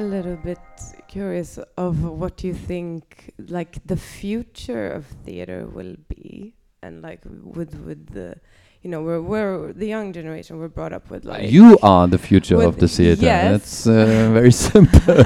a little bit curious of what you think, like the future of theater will be, and like with with the, you know, we're we're the young generation. We're brought up with like you are the future of the theater. yes. That's uh, very simple.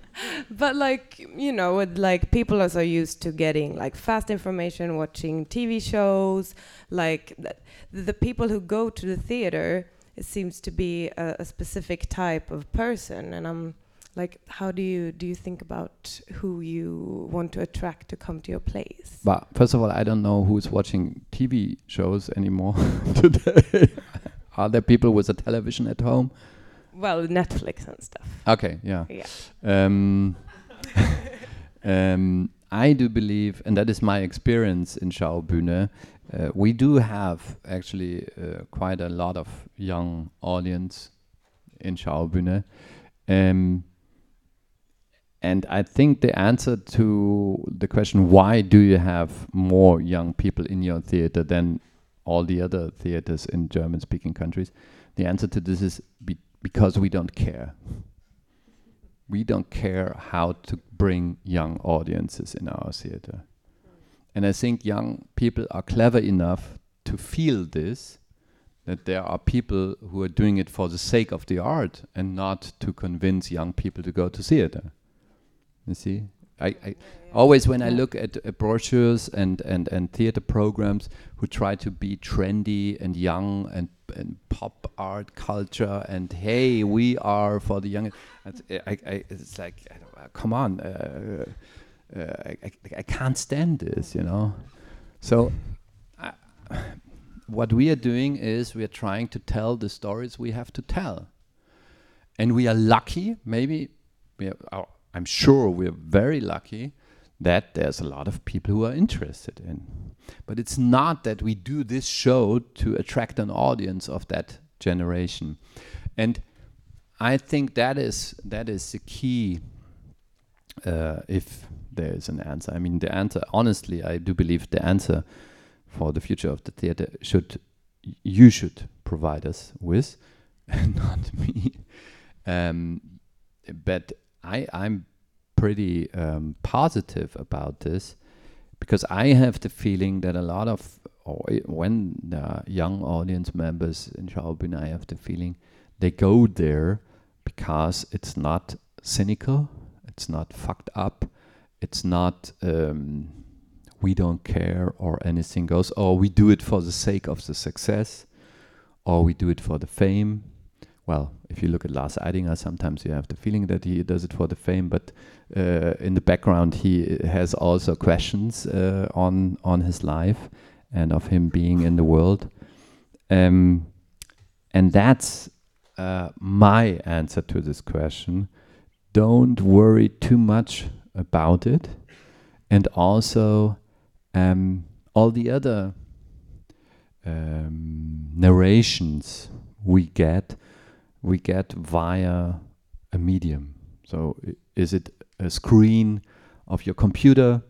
but like you know with like people are so used to getting like fast information watching tv shows like th- the people who go to the theater it seems to be a, a specific type of person and i'm like how do you do you think about who you want to attract to come to your place but first of all, I don't know who's watching TV shows anymore today. are there people with a television at home? well netflix and stuff Okay, yeah. yeah Um, um, I do believe, and that is my experience in Schaubühne, uh, we do have actually uh, quite a lot of young audience in Schaubühne. Um, and I think the answer to the question, why do you have more young people in your theater than all the other theaters in German speaking countries? The answer to this is be- because we don't care we don't care how to bring young audiences in our theater. And I think young people are clever enough to feel this that there are people who are doing it for the sake of the art and not to convince young people to go to theater. You see? I, I always when I look at, uh brochures and, and, and theater programs who try to be trendy and young and, and pop art culture and hey we are for the young it's, I, I, it's like I don't- come on uh, uh, I, I, I can't stand this you know? So what we are doing is we are trying to tell the stories we have to tell. And we are lucky maybe we are, oh, i'm sure we're very lucky that there's a lot of people who are interested in. But it's not that we do this show to attract an audience of that generation. And i think that is that is the key uh, if there is an answer. I mean the answer honestly i do believe the answer for the future of the theater should you should provide us with not me. Um, but I, I'm pretty um, positive about this because I have the feeling that a lot of, or when are young audience members in Schaubühne, I have the feeling they go there because it's not cynical, it's not fucked up, it's not um, we don't care or anything goes, or we do it for the sake of the success, or we do it for the fame well, if you look at Lars Eidinger, sometimes you have the feeling that he does it for the fame, but uh, in the background he has also questions uh, on on his life and of him being in the world, um, and that's uh, my answer to this question. Don't worry too much about it, and also um, all the other um, narrations we get we get via a medium. So is it a screen of your computer?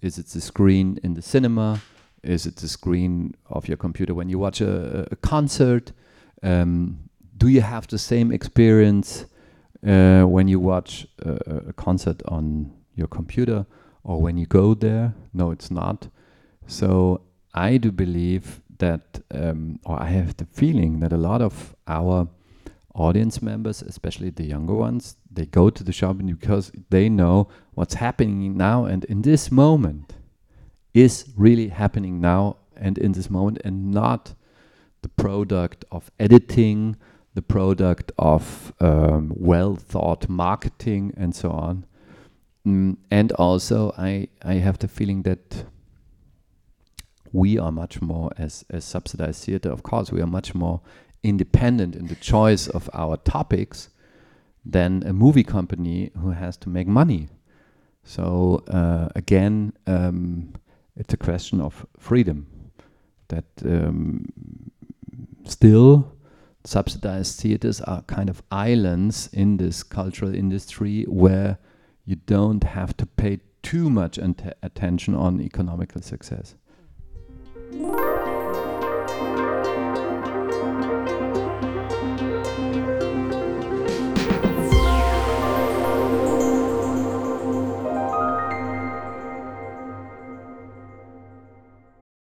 Is it the screen in the cinema? Is it the screen of your computer when you watch a, a concert? Um, do you have the same experience uh, when you watch a, a- concert on your computer or when you go there? No, it's not. So I do believe that, um, or I have the feeling that a lot of our audience members, especially the younger ones, they go to the Schaubühne because they know what's happening now and in this moment is really happening now and in this moment and not the product of editing, the product of um, well thought marketing and so on. Mm, and also, I, I have the feeling that we are much more, as, as subsidized theater, of course, we are much more independent in the choice of our topics than a movie company who has to make money. So uh, again, um, it's a question of freedom. That um, still subsidized theaters are kind of islands in this cultural industry where you don't have to pay too much attention on economical success.